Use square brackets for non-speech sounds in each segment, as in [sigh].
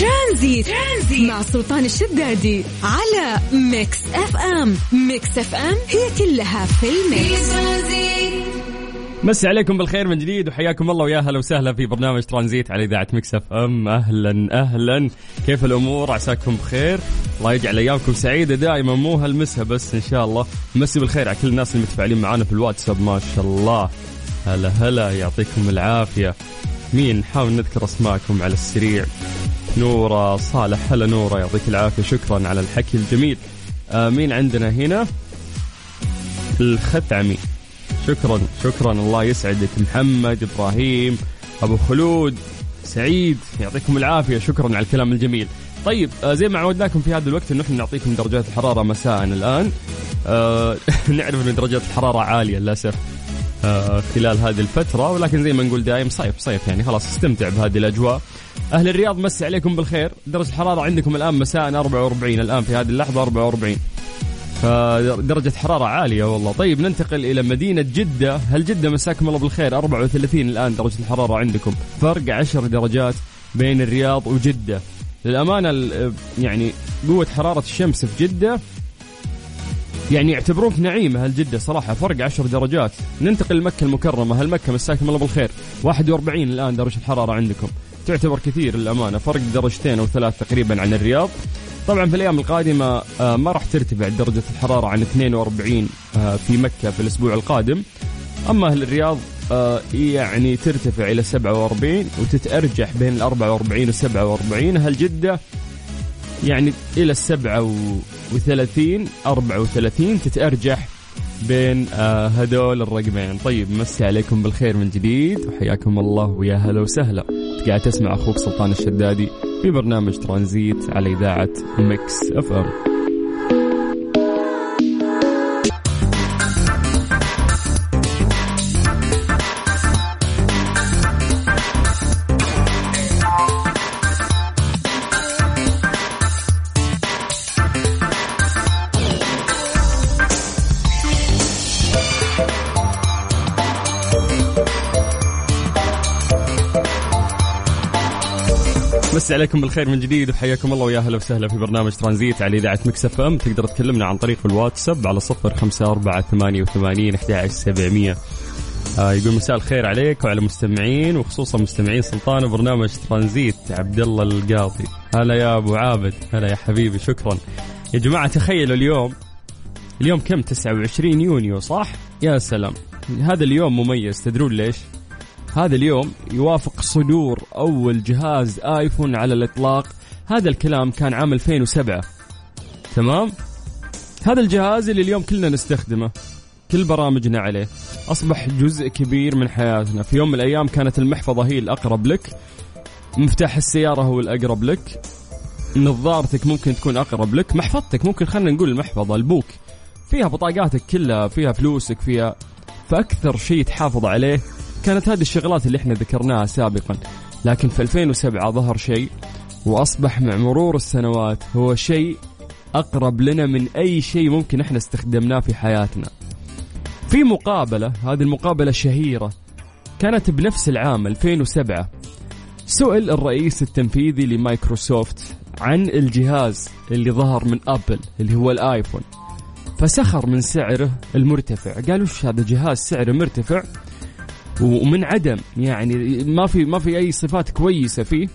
ترانزيت, ترانزيت مع سلطان الشدادي على Mix FM. Mix FM هي كلها في ال mix. مسي عليكم بالخير من جديد وحياكم الله ويا هلا وسهلا في برنامج ترانزيت على إذاعة Mix FM. أهلا أهلا. كيف الأمور؟ عساكم بخير. الله يجعل أيامكم سعيدة دائما مو هالمسا بس إن شاء الله. مسي بالخير على كل الناس اللي متفاعلين معنا في الواتساب ما شاء الله. هلا هلا يعطيكم العافية. مين؟ نحاول نذكر أسماءكم على السريع. نورة صالح هلا نورة يعطيك العافية شكرا على الحكي الجميل. آه مين عندنا هنا الختعمي. شكرا شكرا الله يسعدك. محمد إبراهيم أبو خلود سعيد يعطيكم العافية شكرا على الكلام الجميل. طيب آه زي ما عودناكم في هذا الوقت انه إحنا نعطيكم درجات الحرارة مساء الآن. آه [laughs] نعرف إن درجات الحرارة عالية للأسف آه خلال هذه الفترة ولكن زي ما نقول دايم صيف صيف يعني خلاص استمتع بهذه الأجواء. أهل الرياض مسي عليكم بالخير. درجة الحرارة عندكم الآن مساء 44 الآن في هذه اللحظة 44 فدرجة حرارة عالية والله. طيب ننتقل إلى مدينة جدة. هل جدة مساكم الله بالخير؟ 34 الآن درجة الحرارة عندكم. فرق 10 درجات بين الرياض وجدة. للأمانة يعني قوة حرارة الشمس في جدة يعني يعتبروك نعيمة هل جدة صراحة. فرق 10 درجات. ننتقل لمكة المكرمة. هل مكة مساكم الله بالخير؟ 41 الآن درجة الحرارة عندكم. تعتبر كثير للأمانة. فرق درجتين أو ثلاث تقريبا عن الرياض. طبعا في الأيام القادمة آه، ما راح ترتفع درجة الحرارة عن 42 آه، في مكة في الأسبوع القادم. أما أهل الرياض آه، يعني ترتفع إلى 47 وتتأرجح بين ال 44 و 47 أهل جدة يعني إلى ال 37 34 تتأرجح بين هذول الرقمين. طيب مسي عليكم بالخير من جديد وحياكم الله ويا هلا وسهلا. قاعد تسمع أخوك سلطان الشدادي في برنامج ترانزيت على إذاعة Mix FM. مسي عليكم بالخير من جديد وحياكم الله ويا أهلا وسهلا في برنامج ترانزيت على إذاعة Mix FM. تقدر تكلمنا عن طريق الواتساب على صفر خمسة أربعة ثمانية وثمانين أحد سبعمية. آه يقول مساء الخير عليك وعلى مستمعين وخصوصا مستمعين سلطان وبرنامج ترانزيت عبد الله القاضي. هلا يا أبو عابد هلا يا حبيبي شكرا. يا جماعة تخيلوا اليوم اليوم كم؟ 29 يونيو صح؟ يا سلام. هذا اليوم مميز تدرون ليش؟ هذا اليوم يوافق صدور أول جهاز آيفون على الإطلاق. هذا الكلام كان عام 2007 تمام؟ هذا الجهاز اللي اليوم كلنا نستخدمه. كل برامجنا عليه. أصبح جزء كبير من حياتنا. في يوم من الأيام كانت المحفظة هي الأقرب لك. مفتاح السيارة هو الأقرب لك. نظارتك ممكن تكون أقرب لك. محفظتك ممكن خلينا نقول المحفظة البوك. فيها بطاقاتك كلها فيها فلوسك فيها فأكثر شيء تحافظ عليه كانت هذه الشغلات اللي إحنا ذكرناها سابقا لكن في 2007 ظهر شيء وأصبح مع مرور السنوات هو شيء أقرب لنا من أي شيء ممكن إحنا استخدمناه في حياتنا. في مقابلة هذه المقابلة شهيرة كانت بنفس العام 2007 سئل الرئيس التنفيذي لمايكروسوفت عن الجهاز اللي ظهر من أبل اللي هو الآيفون فسخر من سعره المرتفع قال وش هذا جهاز سعره مرتفع ومن عدم يعني ما في ما في أي صفات كويسة فيه.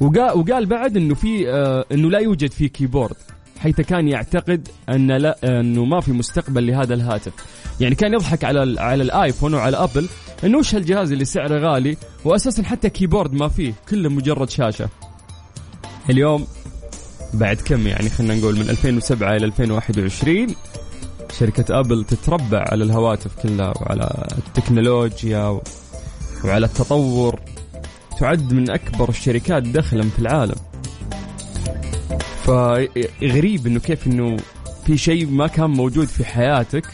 وقال وقال بعد إنه في آه إنه لا يوجد فيه keyboard حيث كان يعتقد أن لا إنه ما في مستقبل لهذا الهاتف. يعني كان يضحك على على ال iPhone وعلى Apple إنه وش هالجهاز اللي سعره غالي واساسا حتى keyboard ما فيه كله مجرد شاشة. اليوم بعد كم يعني خلينا نقول من 2007 إلى 2021 شركة أبل تتربع على الهواتف كلها وعلى التكنولوجيا وعلى التطور. تعد من أكبر الشركات دخلا في العالم. فغريب إنه كيف إنه في شيء ما كان موجود في حياتك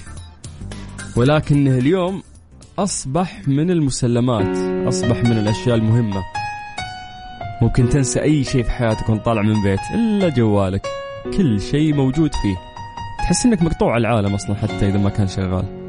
ولكنه اليوم أصبح من المسلمات أصبح من الأشياء المهمة. ممكن تنسى أي شيء في حياتك وأنت طالع من بيت إلا جوالك. كل شيء موجود فيه. تحس إنك مقطوع العالم أصلا حتى إذا ما كان شغال.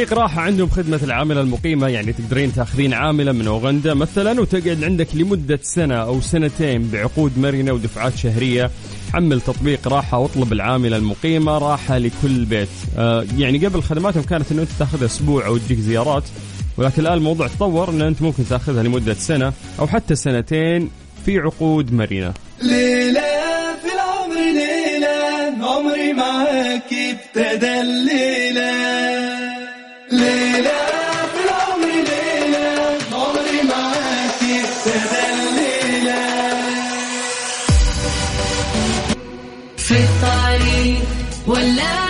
تطبيق راحة عندهم خدمة العاملة المقيمة يعني تقدرين تاخذين عاملة من أوغندا مثلا وتقعد عندك لمدة سنة أو سنتين بعقود مرنة ودفعات شهرية. حمل تطبيق راحة واطلب العاملة المقيمة راحة لكل بيت. آه يعني قبل خدماتهم كانت إنه أنت تاخذها أسبوع أو تجيك زيارات ولكن الآن الموضوع تطور ان أنت ممكن تاخذها لمدة سنة أو حتى سنتين في عقود مرنة. ليلة في العمر ليلة عمري معاك ابتدى الليلة. ليلة في العمر ليلة عمري معاك ابتدى الليلة. ولا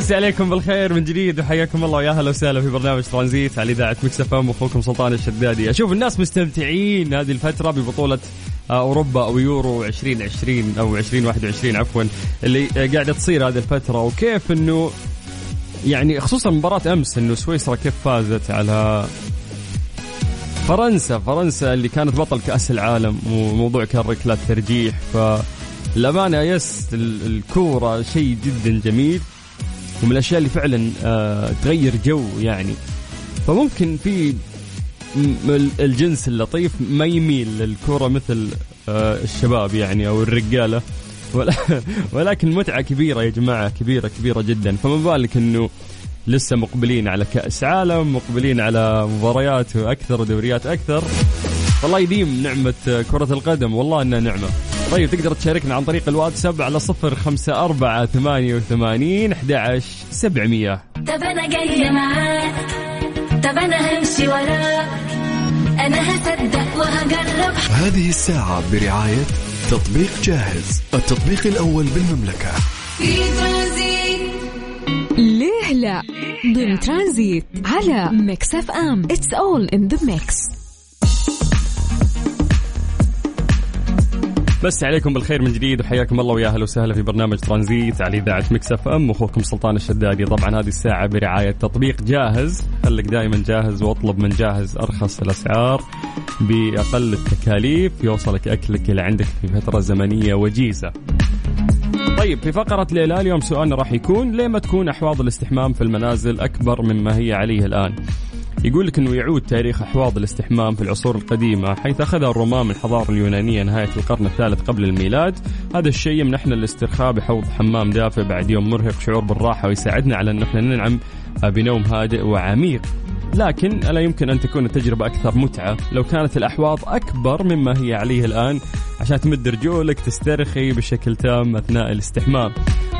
مسي عليكم بالخير من جديد وحياكم الله ويا أهلا وسهلا في برنامج ترانزيت على إذاعة Mix FM اخوكم سلطان الشدادي. أشوف الناس مستمتعين هذه الفترة ببطولة آه، أوروبا أو يورو 2020 أو 2021 عفوا اللي قاعدة تصير هذه الفترة وكيف إنه يعني خصوصا مباراة أمس إنه سويسرا كيف فازت على فرنسا؟ فرنسا اللي كانت بطل كأس العالم وموضوع كان ركلات ترجيح فالامانه يس ال- الكورة شيء جدا جميل. ومن الأشياء اللي فعلا آه تغير جو يعني. فممكن في الجنس اللطيف ما يميل للكرة مثل آه الشباب يعني أو الرجالة. [laughs] ولكن متعة كبيرة يا جماعة كبيرة كبيرة جدا. فما بالك إنه لسه مقبلين على كأس عالم مقبلين على مباريات أكثر ودوريات أكثر؟ والله يديم نعمة كرة القدم. والله إنها نعمة. طيب تقدر تشاركنا عن طريق الواتساب على صفر خمسة أربعة ثمانية وثمانين أحد سبعمية. طب أنا جاية معاك طب أنا همشي وراك. أنا هصدق وهجرب هذه الساعة برعاية تطبيق جاهز التطبيق الأول بالمملكة. في ترانزيت. ليه لا؟ ضمن ترانزيت على Mix FM. It's all in the mix مسي عليكم بالخير من جديد وحياكم الله ويا أهلا وسهلا في برنامج ترانزيت على إذاعة Mix FM. أخوكم سلطان الشدادي. طبعا هذه الساعة برعاية تطبيق جاهز. خليك دائما جاهز واطلب من جاهز أرخص الأسعار بأقل التكاليف. يوصلك أكلك إلى عندك في فترة زمنية وجيزة. طيب في فقرة ليلى اليوم سؤالنا راح يكون ليه ما تكون أحواض الاستحمام في المنازل أكبر مما هي عليه الآن؟ يقول لك إنه يعود تاريخ أحواض الاستحمام في العصور القديمة حيث اخذها الرومان من الحضارة اليونانية نهاية القرن الثالث قبل الميلاد، هذا الشيء يمنحنا الاسترخاء بحوض حمام دافئ بعد يوم مرهق شعور بالراحة ويساعدنا على أن إحنا ننعم بنوم هادئ وعميق. لكن لا يمكن أن تكون التجربة أكثر متعة لو كانت الأحواض أكبر مما هي عليه الآن عشان تمد رجولك تسترخي بشكل تام أثناء الاستحمام.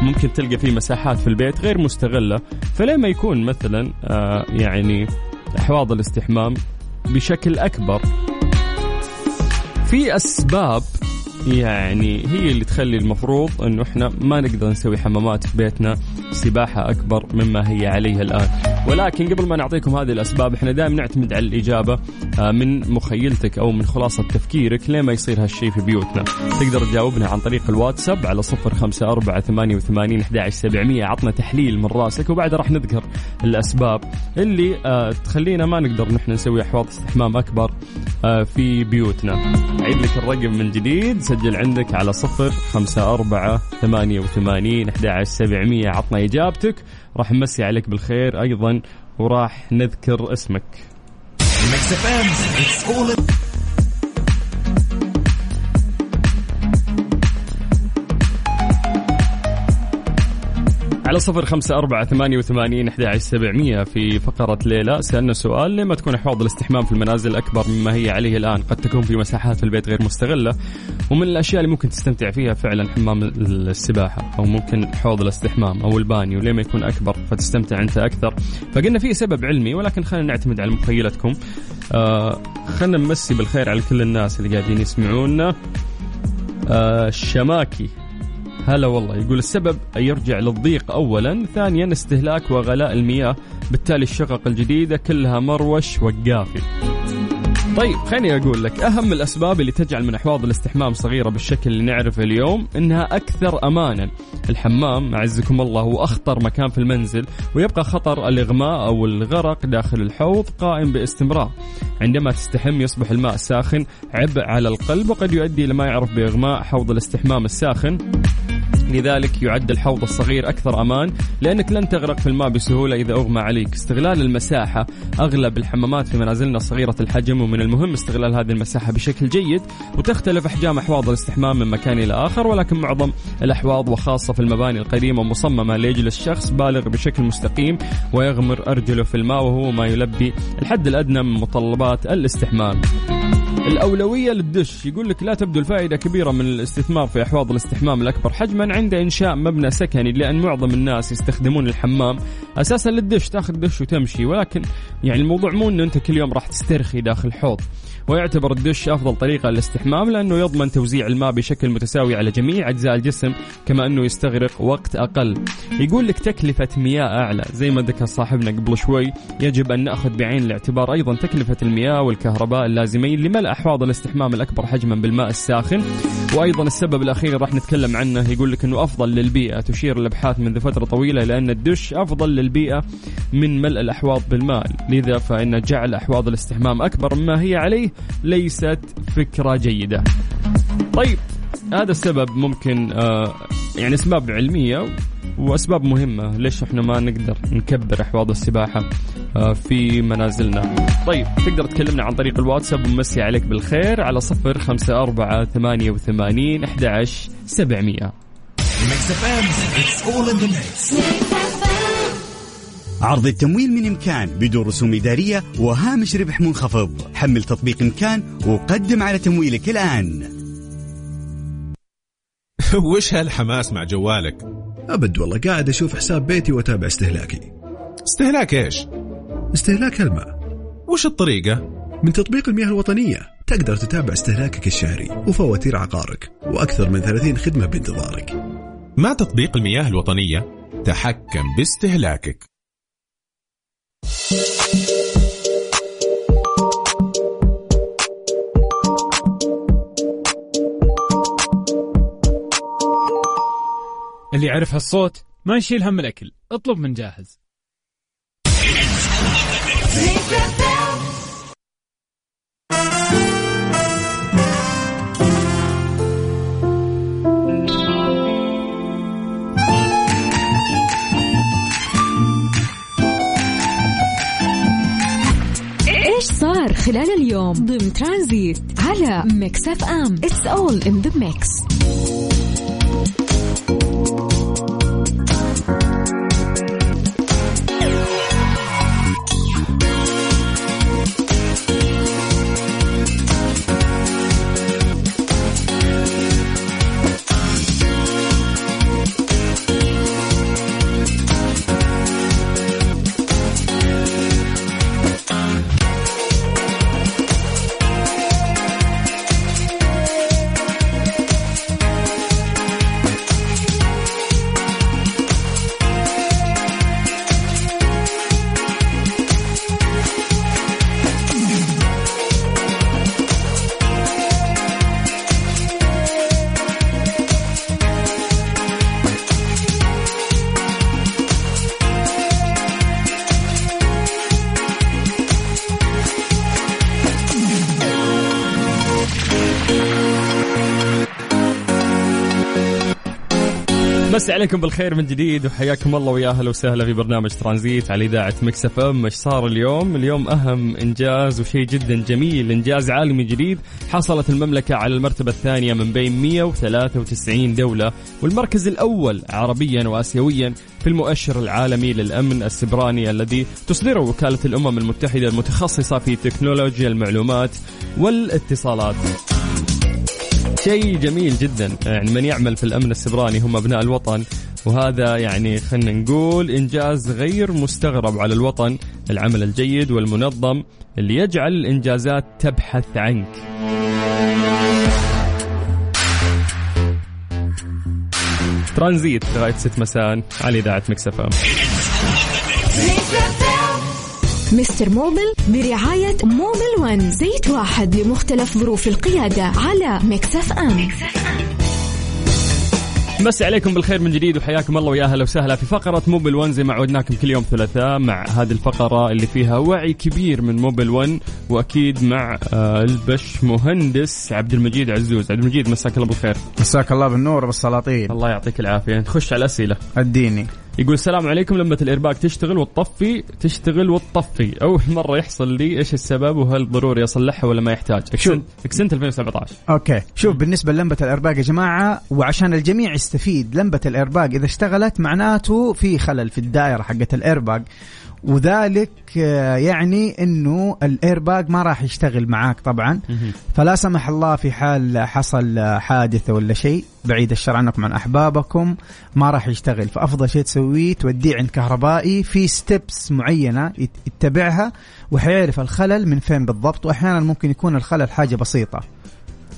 ممكن تلقى في مساحات في البيت غير مستغلة، فليه ما يكون مثلا آه يعني إحواض الاستحمام بشكل أكبر. في أسباب يعني هي اللي تخلي المفروض إنه إحنا ما نقدر نسوي حمامات في بيتنا سباحة أكبر مما هي عليه الآن. ولكن قبل ما نعطيكم هذه الأسباب إحنا دائما نعتمد على الإجابة آه، من مخيلتك أو من خلاصة تفكيرك ليه ما يصير هالشيء في بيوتنا. تقدر تجاوبنا عن طريق الواتساب على صفر خمسة أربعة ثمانية وثمانين أحد سبعمية. عطنا تحليل من راسك وبعدها راح نذكر الأسباب اللي آه تخلينا ما نقدر نحن نسوي أحواض استحمام أكبر آه في بيوتنا. أعيد لك الرقم من جديد سجل عندك على صفر خمسة أربعة ثمانية وثمانين أحد سبعمية. عطنا إجابتك. راح نمسي عليك بالخير أيضا وراح نذكر اسمك. على صفر خمسة أربعة ثمانية وثمانين أحد سبعمية في فقرة ليلى. سألنا سؤال لما تكون أحواض الاستحمام في المنازل أكبر مما هي عليه الآن؟ قد تكون في مساحات في البيت غير مستغلة. ومن الأشياء اللي ممكن تستمتع فيها فعلا حمام السباحة أو ممكن حوض الاستحمام أو البانيو ليه ما يكون أكبر فتستمتع أنت أكثر؟ فقلنا في سبب علمي ولكن خلينا نعتمد على مخيلتكم. آه خلينا نمسي بالخير على كل الناس اللي قاعدين يسمعونا. آه الشماكي. هلا والله. يقول السبب يرجع للضيق اولا ثانيا استهلاك وغلاء المياه بالتالي الشقق الجديدة كلها مروش وقافي طيب خليني أقول لك أهم الأسباب اللي تجعل من أحواض الاستحمام صغيرة بالشكل اللي نعرفه اليوم إنها أكثر امانا. الحمام أعزكم الله هو أخطر مكان في المنزل ويبقى خطر الإغماء أو الغرق داخل الحوض قائم باستمرار. عندما تستحم يصبح الماء ساخن عبء على القلب وقد يؤدي إلى ما يعرف بإغماء حوض الاستحمام الساخن. لذلك يعد الحوض الصغير أكثر أمان لأنك لن تغرق في الماء بسهولة إذا أغمى عليك. استغلال المساحة أغلب الحمامات في منازلنا صغيرة الحجم ومن المهم استغلال هذه المساحة بشكل جيد وتختلف أحجام أحواض الاستحمام من مكان إلى آخر ولكن معظم الأحواض وخاصة في المباني القديمة مصممة ليجلس شخص بالغ بشكل مستقيم ويغمر أرجله في الماء وهو ما يلبي الحد الأدنى من متطلبات الاستحمام. الأولوية للدش. يقول لك لا تبدو الفائدة كبيرة من الاستثمار في أحواض الاستحمام الأكبر. حجما عند إنشاء مبنى سكني لأن معظم الناس يستخدمون الحمام أساسا للدش. تأخذ دش وتمشي. ولكن يعني الموضوع مو أنه أنت كل يوم راح تسترخي داخل حوض. ويعتبر الدش أفضل طريقة للاستحمام لأنه يضمن توزيع الماء بشكل متساوي على جميع أجزاء الجسم كما أنه يستغرق وقت أقل. يقول لك تكلفة مياه أعلى. زي ما ذكر صاحبنا قبل شوي يجب أن نأخذ بعين الاعتبار أيضا تكلفة المياه والكهرباء اللازمين لملء أحواض الاستحمام الأكبر حجما بالماء الساخن. وأيضا السبب الأخير راح نتكلم عنه يقول لك أنه أفضل للبيئة. تشير الأبحاث منذ فترة طويلة لأن الدش أفضل للبيئة من ملء الأحواض بالماء. لذا فإن جعل أحواض الاستحمام أكبر مما هي عليه ليست فكرة جيدة. طيب هذا السبب ممكن آه يعني أسباب علمية. وأسباب مهمة. ليش إحنا ما نقدر نكبر أحواض السباحة؟ آه في منازلنا. طيب تقدر تكلمنا عن طريق الواتساب ومسي عليك بالخير على صفر خمسة أربعة ثمانية وثمانين أحد عشر سبعمية عرض التمويل من إمكان بدون رسوم إدارية وهامش ربح منخفض. حمل تطبيق إمكان وقدم على تمويلك الآن. [laughs] وش هالحماس مع جوالك؟ أبد والله قاعد أشوف حساب بيتي وأتابع استهلاكي. استهلاك إيش؟ استهلاك الماء. وش الطريقة؟ من تطبيق المياه الوطنية. تقدر تتابع استهلاكك الشهري وفواتير عقارك وأكثر من 30 خدمة بانتظارك. مع تطبيق المياه الوطنية؟ تحكم باستهلاكك. اللي يعرف هالصوت ما يشيل هم الأكل. اطلب من جاهز. إيش صار خلال اليوم؟ ضمن ترانزيت على Mix FM. It's all in the mix عليكم بالخير من جديد وحياكم الله ويا أهلا وسهلا في برنامج ترانزيت على إذاعة Mix FM إيش صار اليوم؟ اليوم أهم إنجاز وشيء جدا جميل إنجاز عالمي جديد حصلت المملكة على المرتبة الثانية من بين 193 دولة والمركز الأول عربيا واسيويا في المؤشر العالمي للأمن السبراني الذي تصدره وكالة الأمم المتحدة المتخصصة في تكنولوجيا المعلومات والاتصالات. شيء جميل جدا يعني من يعمل في الأمن السبراني هم أبناء الوطن وهذا يعني خلينا نقول إنجاز غير مستغرب على الوطن العمل الجيد والمنظم اللي يجعل الإنجازات تبحث عنك. ترانزيت لغايه 6 مساء على إذاعة Mix FM. Mister Mobil برعاية Mobil One زيت واحد لمختلف ظروف القيادة على Mix FM. مسي عليكم بالخير من جديد وحياكم الله ويا أهلا وسهلا في فقرة Mobil 1 زي ما عودناكم كل يوم ثلاثاء مع هذه الفقرة اللي فيها وعي كبير من Mobil 1 وأكيد مع آه، البش مهندس عبد المجيد عزوز، عبد المجيد مساك الله بالخير. مساك الله بالنور والسلاطين الله يعطيك العافية، نخش على الأسئلة. أديني. يقول السلام عليكم لمبة الإرباك تشتغل وتطفي تشتغل وتطفي أول [laughs] مرة يحصل لي إيش السبب وهل ضروري أصلحها ولا ما يحتاج؟ Accent, Accent 2017 Okay. شوف بالنسبة للمبه الارباق يا جماعة وعشان الجميع يستفيد لمبه الارباق إذا اشتغلت معناته في خلل في الدائرة حقت الارباق وذلك آه، يعني إنه الايرباج ما راح يشتغل معاك طبعا. فلا سمح الله في حال حصل حادثه ولا شيء بعيد الشر عنكم عن أحبابكم ما راح يشتغل. فأفضل شيء تسويه توديه عند كهربائي في steps معينة يت- يتبعها وحيعرف الخلل من فين بالضبط. واحيانا ممكن يكون الخلل حاجة بسيطة.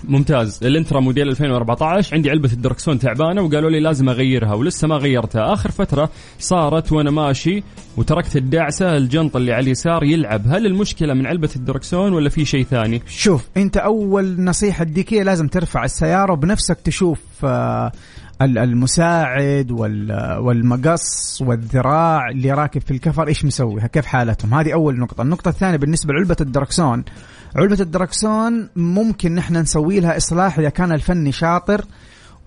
ممتاز. الانترا موديل 2014 عندي علبة الدركسون تعبانة وقالوا لي لازم أغيرها ولسه ما غيرتها. آخر فترة صارت وأنا ماشي وتركت الدعسة الجنط اللي على اليسار يلعب. هل المشكلة من علبة الدركسون ولا في شيء ثاني؟ شوف أنت أول نصيحة اديك لازم ترفع السيارة وبنفسك تشوف ال- المساعد وال- والمقص والذراع اللي راكب في الكفر إيش مسوي؟ كيف حالتهم؟ هذه أول نقطة. النقطة الثانية بالنسبة لعلبة الدركسون. علبة الدركسون ممكن نحن نسوي لها إصلاح إذا كان الفني شاطر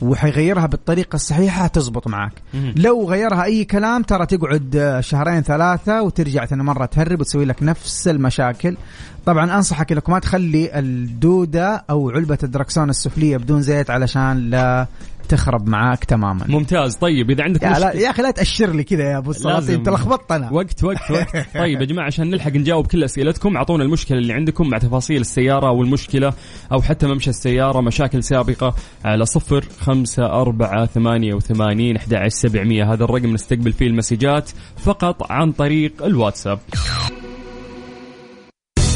وحيغيرها بالطريقة الصحيحة تزبط معك لو غيرها أي كلام ترى تقعد آه، شهرين ثلاثة وترجع ثاني مرة تهرب وتسوي لك نفس المشاكل. طبعا أنصحك إنك ما تخلي الدودة أو علبة الدركسون السفلية بدون زيت علشان لا تخرب معاك تماما. ممتاز. طيب إذا عندك يا, لا مشكلة يا أخي لا تأشر لي كذا يا أبو السلاطين لازم. أنت لخبطت أنا وقت وقت وقت. [laughs] طيب يا جماعة عشان نلحق نجاوب كل أسئلتكم أعطونا المشكلة اللي عندكم مع تفاصيل السيارة أو المشكلة أو حتى ممشى السيارة مشاكل سابقة على صفر خمسة أربعة ثمانية وثمانين أحد سبعمية. هذا الرقم نستقبل فيه المسجات فقط عن طريق الواتساب.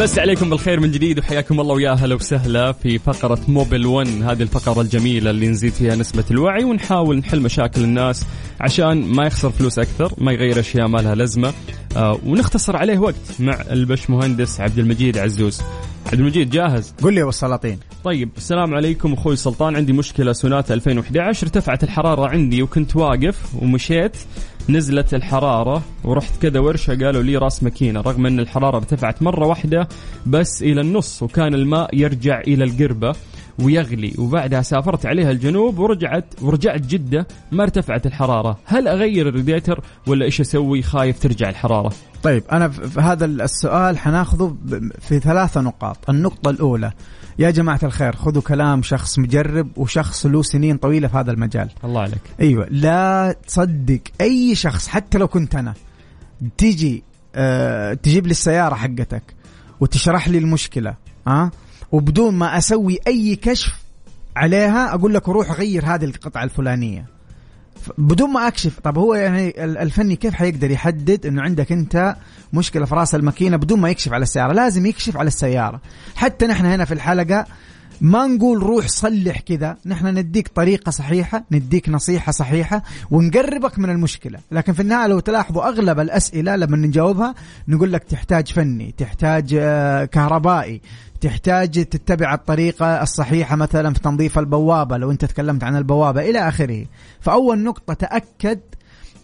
بس عليكم بالخير من جديد وحياكم الله ويا أهلا وسهلا في فقرة موبل 1 هذه الفقرة الجميلة اللي نزيد فيها نسبة الوعي ونحاول نحل مشاكل الناس عشان ما يخسر فلوس أكثر ما يغير أشياء ما لها لازمة. آه ونختصر عليه وقت مع البش مهندس عبد المجيد عزوز. عبد المجيد جاهز؟ قل لي يا أبو السلاطين. طيب السلام عليكم أخوي سلطان. عندي مشكلة سوناتا 2011 ارتفعت الحرارة عندي وكنت واقف ومشيت. نزلت الحرارة ورحت كذا ورشة قالوا لي راس ماكينة رغم أن الحرارة ارتفعت مرة واحدة بس إلى النص وكان الماء يرجع إلى القربة. ويغلي. وبعدها سافرت عليها الجنوب ورجعت ورجعت جدة ما ارتفعت الحرارة. هل أغير الراديتر ولا إيش أسوي؟ خايف ترجع الحرارة. طيب أنا في هذا السؤال حناخذه في ثلاثة نقاط. النقطة الأولى يا جماعة الخير خذوا كلام شخص مجرب وشخص له سنين طويلة في هذا المجال. الله عليك. أيوه لا تصدق أي شخص حتى لو كنت أنا تيجي أه تجيب لي السيارة حقتك وتشرح لي المشكلة ها؟ وبدون ما أسوي أي كشف عليها أقول لك روح غير هذه القطعة الفلانية. بدون ما أكشف. طب هو يعني ال- الفني كيف حيقدر يحدد إنه عندك أنت مشكلة في رأس الماكينة بدون ما يكشف على السيارة؟ لازم يكشف على السيارة. حتى نحن هنا في الحلقة ما نقول روح صلح كذا. نحن نديك طريقة صحيحة نديك نصيحة صحيحة ونقربك من المشكلة. لكن في النهاية لو تلاحظوا أغلب الأسئلة لما نجاوبها نقول لك تحتاج فني تحتاج آه، كهربائي تحتاج تتبع الطريقة الصحيحة مثلا في تنظيف البوابة لو أنت تكلمت عن البوابة إلى آخره. فأول نقطة تأكد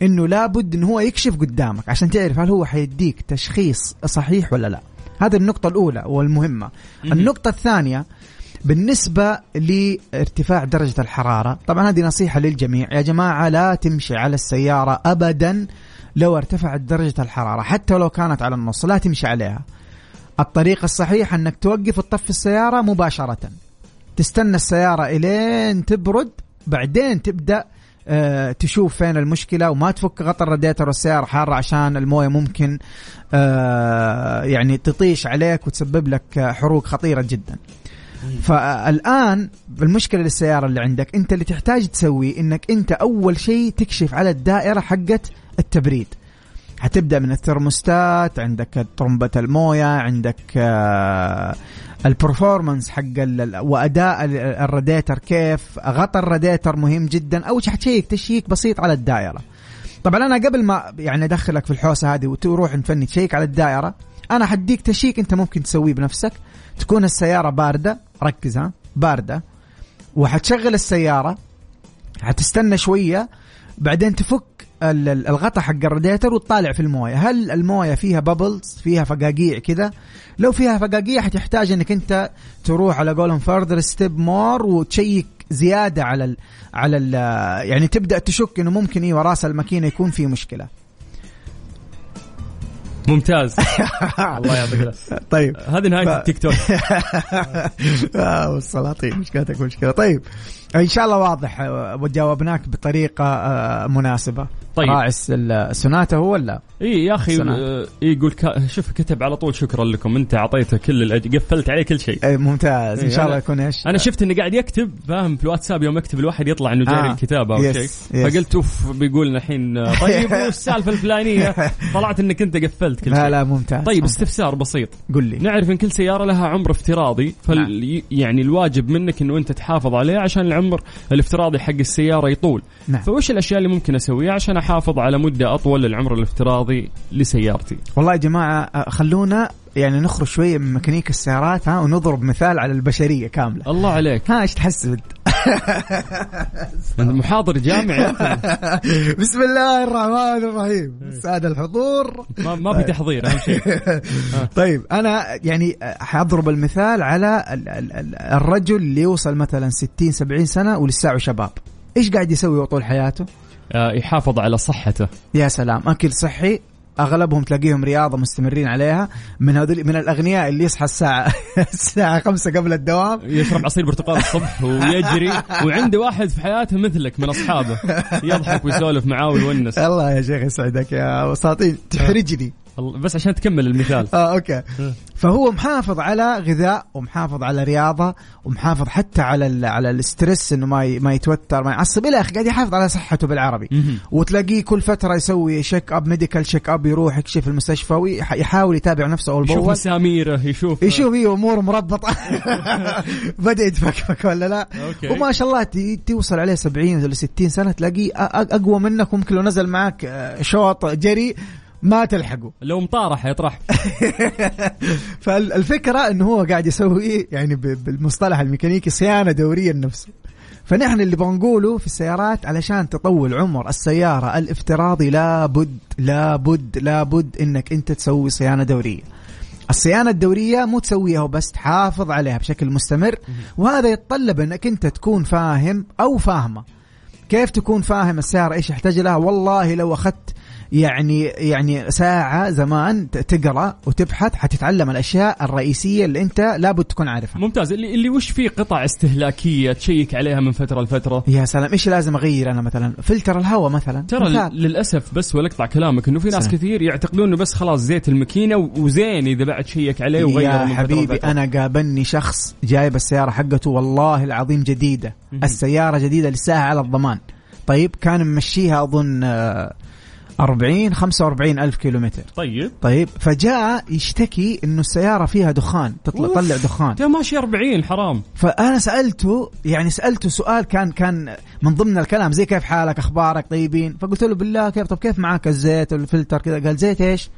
إنه لابد إنه هو يكشف قدامك عشان تعرف هل هو حيديك تشخيص صحيح ولا لا. هذه النقطة الأولى والمهمة. النقطة الثانية بالنسبة لارتفاع درجة الحرارة طبعا هذه نصيحة للجميع. يا جماعة لا تمشي على السيارة أبدا لو ارتفعت درجة الحرارة حتى لو كانت على النص لا تمشي عليها. الطريقة الصحيحة أنك توقف وتطفي السيارة مباشرة. تستنى السيارة إلين تبرد بعدين تبدأ آه، تشوف فين المشكلة وما تفك غطا الراديتر والسيارة حارة عشان الموية ممكن آه، يعني تطيش عليك وتسبب لك حروق خطيرة جدا. فالآن المشكلة للسيارة اللي عندك أنت اللي تحتاج تسويه أنك أنت أول شيء تكشف على الدائرة حقت التبريد. حتبدأ من الثرموستات عندك طرمبة الموية عندك آه، ال performance حق وأداء ال- الراديتر كيف غطى الراديتر مهم جدا اول شيء حتشيك check بسيط على الدائرة. طبعا أنا قبل ما يعني أدخلك في الحوسة هذه وتروح نفني تشيك على الدائرة أنا حديك check أنت ممكن تسويه بنفسك. تكون السيارة باردة ركز ها باردة. وحتشغل السيارة حتستنى شوية بعدين تفك ال- ال- الغطا حق الراديتر وتطالع في المويه. هل المويه فيها bubbles فيها فقاقيع كذا؟ لو فيها فقاقيع حتحتاج إنك أنت تروح على قولهم further step more وتشيك زيادة على ال على ال يعني تبدأ تشك إنه ممكن أيوه راس الماكينة يكون في مشكلة. ممتاز. [laughs] الله يعطيك طيب. هذه نهاية التيك توك. [laughs] والسلاطين مشكلتك مشكلة. طيب. إن شاء الله واضح آه، وجاوبناك بطريقة آه، مناسبة طيب. راعي الس- السوناتا هو ولا إي يا أخي. آه، يقول شوف كتب على طول شكرا لكم أنت أعطيته كل الأج... قفلت عليه كل شيء إيه، ممتاز إن إيه، شاء الله يكون إيش أنا شفت انه قاعد يكتب فاهم في الواتساب يوم يكتب الواحد يطلع إنه جاري آه. الكتابه أو شيء. فقلت أوف بيقول الحين طيب [laughs] والسالفه الفلانية طلعت إنك أنت قفلت كل لا شيء لا ممتاز طيب ممتاز. استفسار بسيط قل لي نعرف إن كل سيارة لها عمر افتراضي فال نعم. يعني الواجب منك إنه أنت تحافظ عليه عشان العمر الافتراضي حق السيارة يطول. نعم. فوش الأشياء اللي ممكن أسويها عشان أحافظ على مدة أطول للعمر الافتراضي لسيارتي؟ والله يا جماعة خلونا يعني نخرج شوية من ميكانيك السيارات ها ونضرب مثال على البشرية كاملة. الله عليك. ها إيش تحسب [laughs] أنت محاضر جامعي. [laughs] بسم الله الرحمن الرحيم. الساده الحضور. ما, ما في تحضير أهم شيء. [laughs] طيب أنا يعني حاضرب المثال على ال- ال- ال- الرجل اللي يوصل مثلا 60 70 سنة ولساعه شباب. إيش قاعد يسوي طول حياته؟ آه، يحافظ على صحته. يا سلام أكل صحي أغلبهم تلاقيهم رياضه مستمرين عليها. من هذول من الأغنياء اللي يصحى الساعة [laughs] الساعة خمسة قبل الدوام. يشرب عصير برتقال الصبح ويجري. وعنده واحد في حياته مثلك من أصحابه. يضحك ويسولف معاه ويونس. الله يا شيخ يسعدك يا وساطين تحرجني. بس عشان تكمل المثال. [laughs] آه okay. فهو محافظ على غذاء ومحافظ على رياضة ومحافظ حتى على ال على ال stress إنه ما ما يتوتر ما يعصب إلى آخره قاعد يحافظ على صحته بالعربي. وتلاقيه كل فترة يسوي check up medical check up يروح يكشف المستشفى ويحاول يتابع نفسه أول يشوف بأول. مساميره يشوف. يشوف هي أمور مربطة. [laughs] بدأ يتفكفك ولا لا؟ okay. وما شاء الله توصل عليه 70 ولا 60 سنة تلاقيه أقوى منك وممكن لو نزل معك آه، شوط جري ما تلحقه لو مطارح يطرح [laughs] فالفكرة إنه هو قاعد يسوي يعني بالمصطلح الميكانيكي صيانة دورية لنفسه فنحن اللي بنقوله في السيارات علشان تطول عمر السيارة الافتراضي لابد لابد لابد إنك أنت تسوي صيانة دورية. الصيانة الدورية مو تسويها وبس تحافظ عليها بشكل مستمر وهذا يتطلب إنك أنت تكون فاهم أو فاهمة. كيف تكون فاهم السيارة؟ إيش يحتاج لها؟ والله لو أخذت يعني يعني ساعة زمان تقرأ وتبحث حتتعلم الأشياء الرئيسية اللي أنت لابد تكون عارفها. ممتاز. اللي, اللي وش فيه قطع استهلاكية تشيك عليها من فترة لفترة؟ يا سلام. إيش لازم أغير أنا مثلا؟ فلتر الهواء مثلا. ترى مثال. للأسف بس ولا اقطع كلامك إنه في ناس سلام. كثير يعتقدون إنه بس خلاص زيت الماكينة وزين إذا بعد شيك عليه وغير يا من فترة حبيبي لفترة. أنا قابلني شخص جايب السيارة حقته والله العظيم جديدة. السيارة جديدة لساها على الضمان. طيب كان ممشيها أظن آه، 40 45 ألف كيلومتر. طيب. طيب فجاء يشتكي إنه السيارة فيها دخان تطلع. تطلع دخان. انت ماشي 40 حرام. فأنا سألته يعني سألته سؤال كان كان من ضمن الكلام زي كيف حالك أخبارك طيبين؟ فقلت له بالله كيف؟ طب كيف معاك الزيت والفلتر كذا؟ قال زيت إيش؟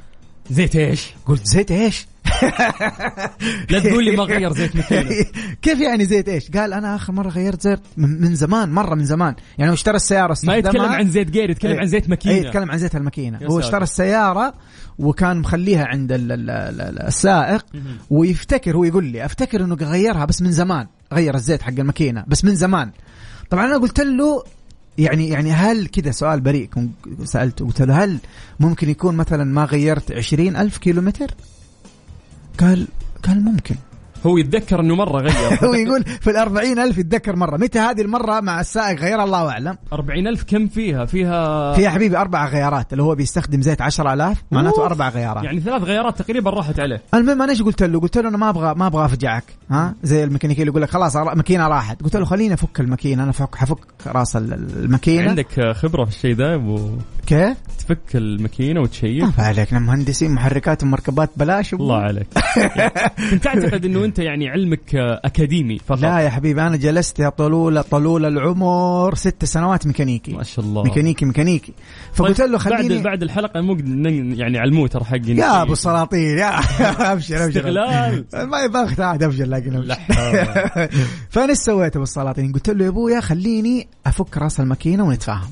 زيت إيش؟ قلت زيت إيش؟ [laughs] لا تقول لي ما غير زيت ماكينه [laughs] كيف يعني زيت إيش؟ قال أنا آخر مرة غيرت زيت من زمان مرة من زمان. يعني هو اشترى السيارة ما يتكلم عن زيت جير يتكلم إيه. عن زيت ماكينة. يتكلم عن زيت الماكينة. هو. اشترى السيارة وكان مخليها عند ال ال ال ال السائق ويفتكر هو يقول لي أفتكر إنه غيرها بس من زمان. غير الزيت حق الماكينة بس من زمان. طبعا أنا قلت له يعني يعني هل كذا سؤال بريء سألته قلت له هل ممكن يكون مثلا ما غيرت عشرين ألف كيلو متر قال قال ممكن. هو يتذكر إنه مرة غير. [laughs] هو يقول في الأربعين ألف يتذكر مرة. متى هذه المرة مع السائق غيرها الله أعلم؟ 40000 كم فيها؟ فيها في يا حبيبي أربع غيارات. اللي هو بيستخدم زيت 10000 معناته. أربع غيارات. يعني ثلاث غيارات تقريبا راحت عليه. المهم أنا إيش قلت له؟ قلت له أنا ما أبغى ما أبغى أفجعك. ها؟ زي الميكانيكي اللي يقول لك خلاص الماكينه راحت. قلت له خليني أفك الماكينة. أنا فك حفك راس ال- ال- الماكينة. عندك خبرة في الشيء ذا أبو كيف؟ تفك الماكينة وتشيك ما عليك مهندسين محركات ومركبات بلاش أبو. الله عليك [laughs] كنت تعتقد إنه أنت يعني علمك أكاديمي فقط لا يا حبيبي أنا جلست يا طلول طلول العمر ست سنوات ميكانيكي ما شاء الله ميكانيكي ميكانيكي فقلت طيب له خليني بعد بعد الحلقة مو يعني على الموتر حقي يا أبو السلاطين يا [laughs] أبشر أبشر استغلال. ما يبغى اختار أبشر لكن. [laughs] فأنا إيش سويت أبو السلاطين؟ قلت له يا أبويا خليني أفك رأس الماكينة ونتفاهم.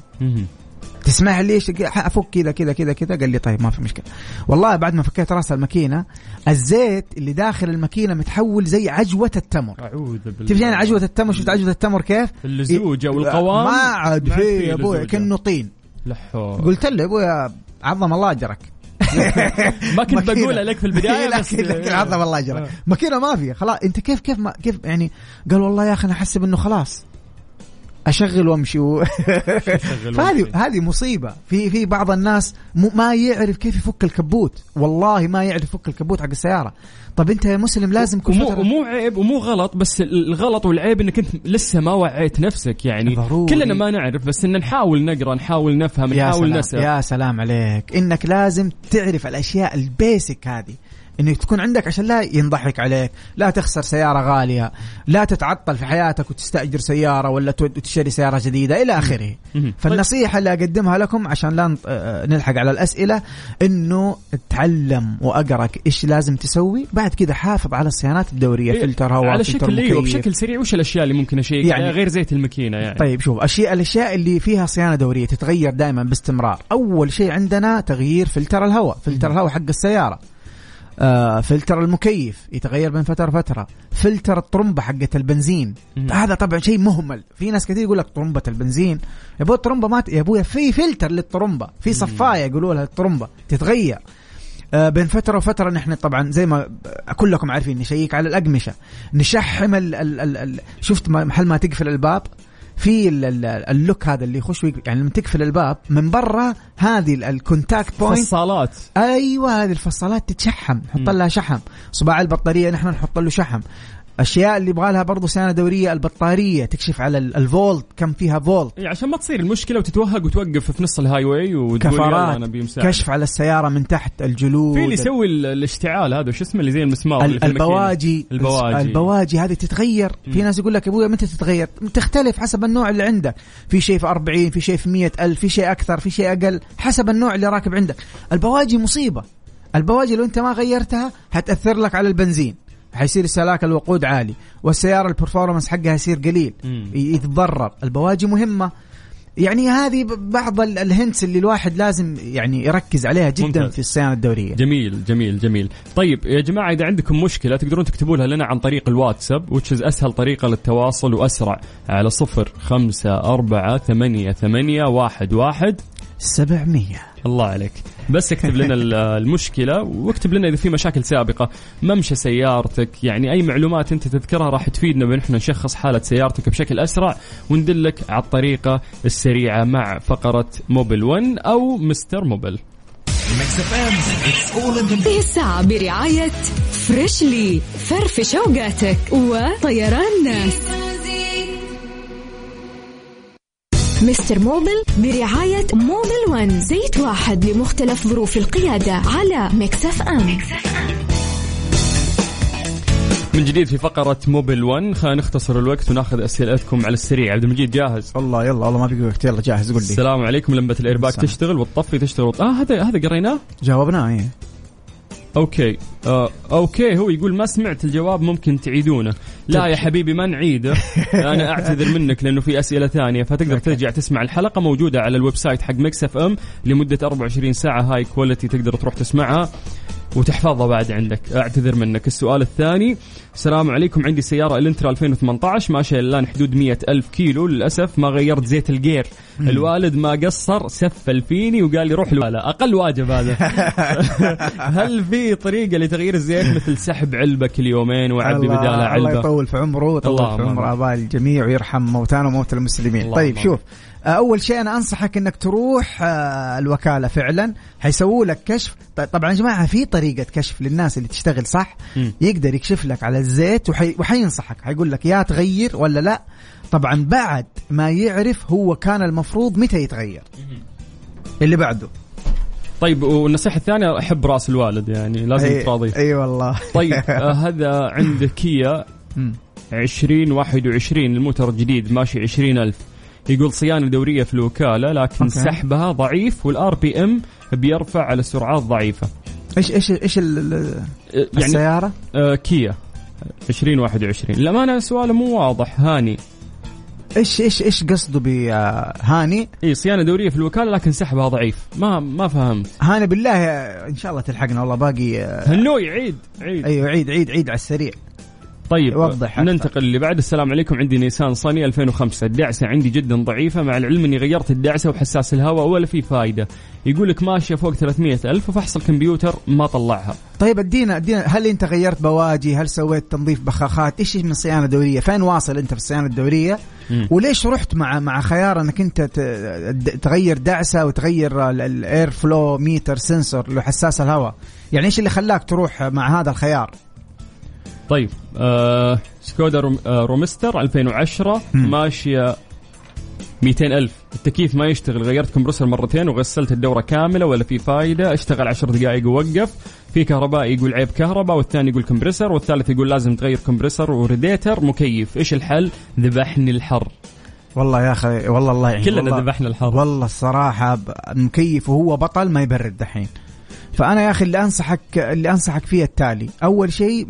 تسمح لي؟ إيش أفك كذا كذا كذا كذا؟ قال لي طيب ما في مشكلة. والله بعد ما فكيت رأس الماكينة الزيت اللي داخل الماكينة متحول زي عجوة التمر. أعوذ بالله. تبي يعني عجوة التمر؟ شفت عجوة التمر كيف؟ اللزوجة والقوام؟ ما عاد ما عاد في فيه يا أبوي. كأنه طين. لا حول. قلت له يا ابويا عظم الله أجرك. [laughs] ما كنت. بقولها لك في البداية [laughs] بس لكن عظم الله أجرك. ماكينة ما في خلاص. أنت كيف كيف ما كيف يعني؟ قال والله يا أخي أنا أحسب إنه خلاص. أشغل وأمشي. [laughs] و... فهذه هذه مصيبة. في في بعض الناس م- ما يعرف كيف يفك الكبوت. والله ما يعرف يفك الكبوت حق السيارة. طب أنت يا مسلم لازم كل ومو, ومو عيب ومو غلط بس الغلط والعيب إنك أنت لسه ما وعيت نفسك يعني. ضروري. كلنا ما نعرف بس إن نحاول نقرأ نحاول نفهم يا نحاول سلام نسأل. يا سلام عليك. إنك لازم تعرف الأشياء البيسك هذه. إنك تكون عندك عشان لا ينضحك عليك لا تخسر سيارة غالية لا تتعطل في حياتك وتستأجر سيارة ولا تشتري سيارة جديدة إلى آخره. فالنصيحة اللي أقدمها لكم عشان لا آه، نلحق على الأسئلة إنه اتعلم واقرا إيش لازم تسوي بعد كذا حافظ على الصيانات الدورية إيه، فلتر هواء على شكل أيوه. بشكل سريع وش الأشياء اللي ممكن أشيك يعني- يعني غير زيت الماكينة يعني. طيب شوف اشياء الأشياء اللي فيها صيانة دورية تتغير دائما باستمرار. أول شيء عندنا تغيير فلتر الهواء فلتر الهواء حق السيارة. آه فلتر المكيف يتغير بين فترة وفتره فلتر الطرمبة حقت البنزين. مم. هذا طبعا شيء مهمل. في ناس كثير يقول لك طرمبة البنزين. يا أبوي الطرمبة ما ت... يا أبويا في فلتر للطرمبة. في صفاية يقولوا لها الطرمبة تتغير. آه، بين فترة وفترة نحن طبعا زي ما كلكم عارفين نشيك على الأقمشة. نشحم ال ال ال ال شفت محل ما تقفل الباب في ال- ال- ال lock هذا اللي يخش يعني لما تقفل الباب من برا هذه ال- ال contact point فصالات. أيوه هذه الفصالات تتشحم نحط لها شحم. صباع البطارية نحن نحط له شحم. اشياء اللي يبغى لها برضه صيانه دورية البطارية تكشف على ال- الفولت كم فيها فولت. إيه عشان ما تصير المشكلة وتتوهق وتوقف في نص ال highway وتقول يلا أنا كشف على السيارة من تحت الجلود. في اللي يسوي ال- الاشتعال هذا؟ شو اسمه اللي زي المسمار اللي ال- في. البواجي. البواجي. البواجي هذه تتغير. في ناس يقول لك يا ابويا متى تتغير؟ تختلف حسب النوع اللي عندك. في شيء في 40 في شيء في 100 ألف في شيء أكثر في شيء أقل حسب النوع اللي راكب عندك. البواجي مصيبة. البواجي لو أنت ما غيرتها حتأثر لك على البنزين. حيصير استهلاك الوقود عالي والسيارة ال performance حقها يصير قليل يتضرر البواجي مهمة. يعني هذه بعض ال- ال hints اللي الواحد لازم يعني يركز عليها جدا ممتاز. في الصيانة الدورية. جميل جميل جميل. طيب يا جماعة إذا عندكم مشكلة تقدرون تكتبوا لها لنا عن طريق الواتساب وتش أسهل طريقة للتواصل وأسرع على صفر خمسة أربعة ثمانية ثمانية واحد واحد 700 الله عليك. بس اكتب لنا ال- المشكلة واكتب لنا إذا في مشاكل سابقة. ممشى سيارتك يعني أي معلومات أنت تذكرها راح تفيدنا بأن إحنا نشخص حالة سيارتك بشكل أسرع وندلك على الطريقة السريعة مع فقرة موبل 1 أو مستر موبل هذه الساعة برعاية فريشلي فرفش اوقاتك وطيران. ناس Mister Mobil برعاية Mobil One زيت واحد لمختلف ظروف القيادة على Mix FM. من جديد في فقرة Mobil 1 خلينا نختصر الوقت وناخذ أسئلتكم على السريع. عبد المجيد جاهز؟ الله يلا والله ما بقي وقت. يلا جاهز قول لي. السلام عليكم. لمبة الإيرباك. تشتغل وتطفي تشتغل. آه هذا هذا قريناه؟ جاوبنا إيه. okay. آه okay هو يقول ما سمعت الجواب ممكن تعيدونه. لا يا حبيبي ما نعيده. [laughs] أنا أعتذر منك لأنه في أسئلة ثانية. فتقدر ترجع تسمع الحلقة موجودة على ال website حق Mix FM لمدة 24 ساعة. high quality تقدر تروح تسمعها. وتحفظها بعد عندك. أعتذر منك. السؤال الثاني السلام عليكم. عندي سيارة Elantra 2018 ماشية الان حدود مية ألف كيلو. للأسف ما غيرت زيت ال gear. الوالد ما قصر سفل فيني وقال لي روح لا أقل واجب هذا. [laughs] [laughs] هل في طريقة لتغيير الزيت مثل سحب علبة كل يومين وعبي بدالها علبة؟ الله يطول في عمره ويطول في عمر آمين. آباء الجميع ويرحم موتانا وموتى المسلمين. طيب. شوف أول شيء أنا أنصحك إنك تروح آه، الوكالة فعلا حيسووا لك كشف. طبعا يا جماعة في طريقة كشف للناس اللي تشتغل صح. يقدر يكشف لك على الزيت وحي... وحينصحك. حيقول لك يا تغير ولا لا؟ طبعا بعد ما يعرف هو كان المفروض متى يتغير. اللي بعده. طيب والنصيحة الثانية أحب رأس الوالد يعني لازم اي تراضيه. أي والله. طيب [laughs] آه هذا عند كيا مم. 2021 الموتر الجديد ماشي 20 ألف. يقول صيانة دورية في الوكالة لكن okay. سحبها ضعيف وال RPM بيرفع على سرعات ضعيفة. إيش إيش إيش آه، يعني السيارة؟ آه كيا 2021 الأمانة سؤاله مو واضح. هاني. إيش إيش إيش قصده بهاني إي صيانة دورية في الوكالة لكن سحبها ضعيف. ما ما فهمت هاني بالله إن شاء الله تلحقنا والله باقي آه، هنوي عيد عيد. أيوه عيد عيد عيد على السريع. طيب وضح. ننتقل اللي بعد. السلام عليكم. عندي نيسان صني 2005 الدعسة عندي جدا ضعيفة. مع العلم إني غيرت الدعسة وحساس الهواء ولا في فايدة. يقول لك ماشية فوق 300 ألف وفحص الكمبيوتر ما طلعها. طيب ادينا ادينا هل أنت غيرت بواجي؟ هل سويت تنظيف بخاخات؟ إيش من صيانه دوريه فين واصل أنت في الصيانة الدورية. وليش رحت مع مع خيار أنك أنت تغير دعسة وتغير ال air flow meter sensor اللي هو حساس الهواء؟ يعني إيش اللي خلاك تروح مع هذا الخيار؟ طيب آه سكودا روم آه رومستر 2010 مم. ماشية 200 ألف. التكييف ما يشتغل. غيرت compressor مرتين وغسلت الدورة كاملة ولا في فايدة. اشتغل 10 دقائق ووقف. في كهربائي يقول عيب كهرباء والثاني يقول compressor والثالث يقول لازم تغير compressor و radiator مكيف. إيش الحل؟ ذبحني الحر. والله يا أخي والله الله يعين. كلنا ذبحنا الحر. والله الصراحة المكيف وهو بطل ما يبرد دحين. فأنا يا أخي اللي أنصحك اللي أنصحك فيه التالي. أول شيء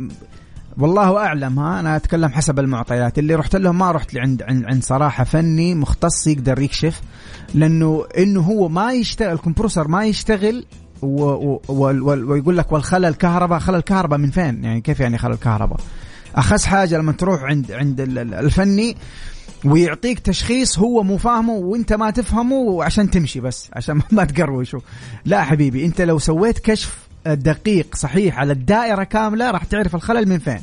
والله أعلم ها أنا أتكلم حسب المعطيات. اللي رحت لهم ما رحت لعند عند, عند صراحة فني مختص يقدر يكشف لأنه إنه هو ما يشتغل الكمبروسر ما يشتغل و و وال- ويقول لك والخلل كهرباء خلل كهرباء من فين؟ يعني كيف يعني خلل كهرباء أخس حاجة لما تروح عند عند ال- ال- الفني ويعطيك تشخيص هو مو فاهمه وانت ما تفهمه عشان تمشي بس عشان ما تقروشه. لا حبيبي انت لو سويت كشف دقيق صحيح على الدائرة كاملة راح تعرف الخلل من فين.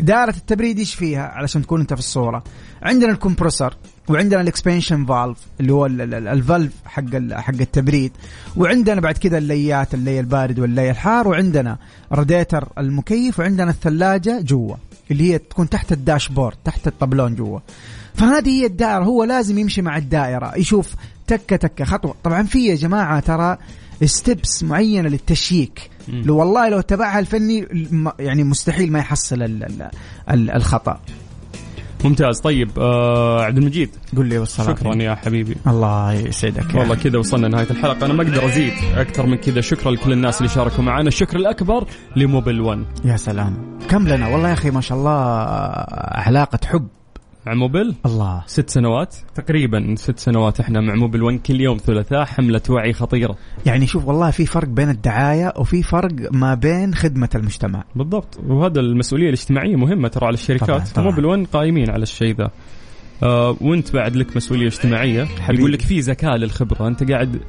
دائرة التبريد إيش فيها؟ علشان تكون أنت في الصورة. عندنا ال compressor وعندنا ال expansion valve اللي هو ال- ال- ال valve حق حق التبريد. وعندنا بعد كذا الليات اللي البارد واللي الحار. وعندنا راديتر المكيف وعندنا الثلاجة جوا اللي هي تكون تحت ال dashboard تحت الطبلون جوا. فهذه هي الدائرة هو لازم يمشي مع الدائرة يشوف تكة تكة خطوة. طبعا في يا جماعة ترى steps معينة للتشييك. لو والله لو اتبعها الفني يعني مستحيل ما يحصل ال- ال- ال- الخطأ. ممتاز. طيب آه عبد المجيد. قل لي والصلاة شكرا يا حبيبي. الله يسعدك. يا والله كذا وصلنا نهاية الحلقة. أنا ما أقدر أزيد أكثر من كذا. شكرا لكل الناس اللي شاركوا معنا. الشكر الأكبر لموبيل 1 يا سلام. كم لنا؟ والله يا أخي ما شاء الله علاقة حب. مع موبيل الله. ست سنوات. تقريبا ست سنوات إحنا مع موبيل 1 كل يوم ثلاثاء حملة وعي خطيرة. يعني شوف والله في فرق بين الدعاية وفي فرق ما بين خدمة المجتمع. بالضبط. وهذا المسؤولية الاجتماعية مهمة ترى على الشركات. موبيل 1 قائمين على الشيء ذا. آه وانت بعد لك مسؤولية اجتماعية. حبيبي. يقول لك في زكاة للخبرة. أنت قاعد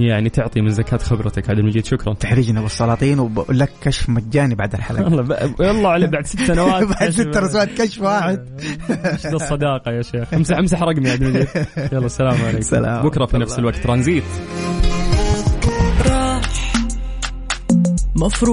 يعني تعطي من زكاة خبرتك عبد المجيد شكرا. تحرجنا بالسلاطين وبقول لك كشف مجاني بعد الحلقة. والله يلا على بعد ست سنوات. [laughs] بعد ست رسوات كشف واحد. إيش ذا الصداقة يا شيخ؟ امسح امسح رقمي يا عبد المجيد يلا السلام عليكم. سلام. بكرة في نفس الوقت. ترانزيت. مفروض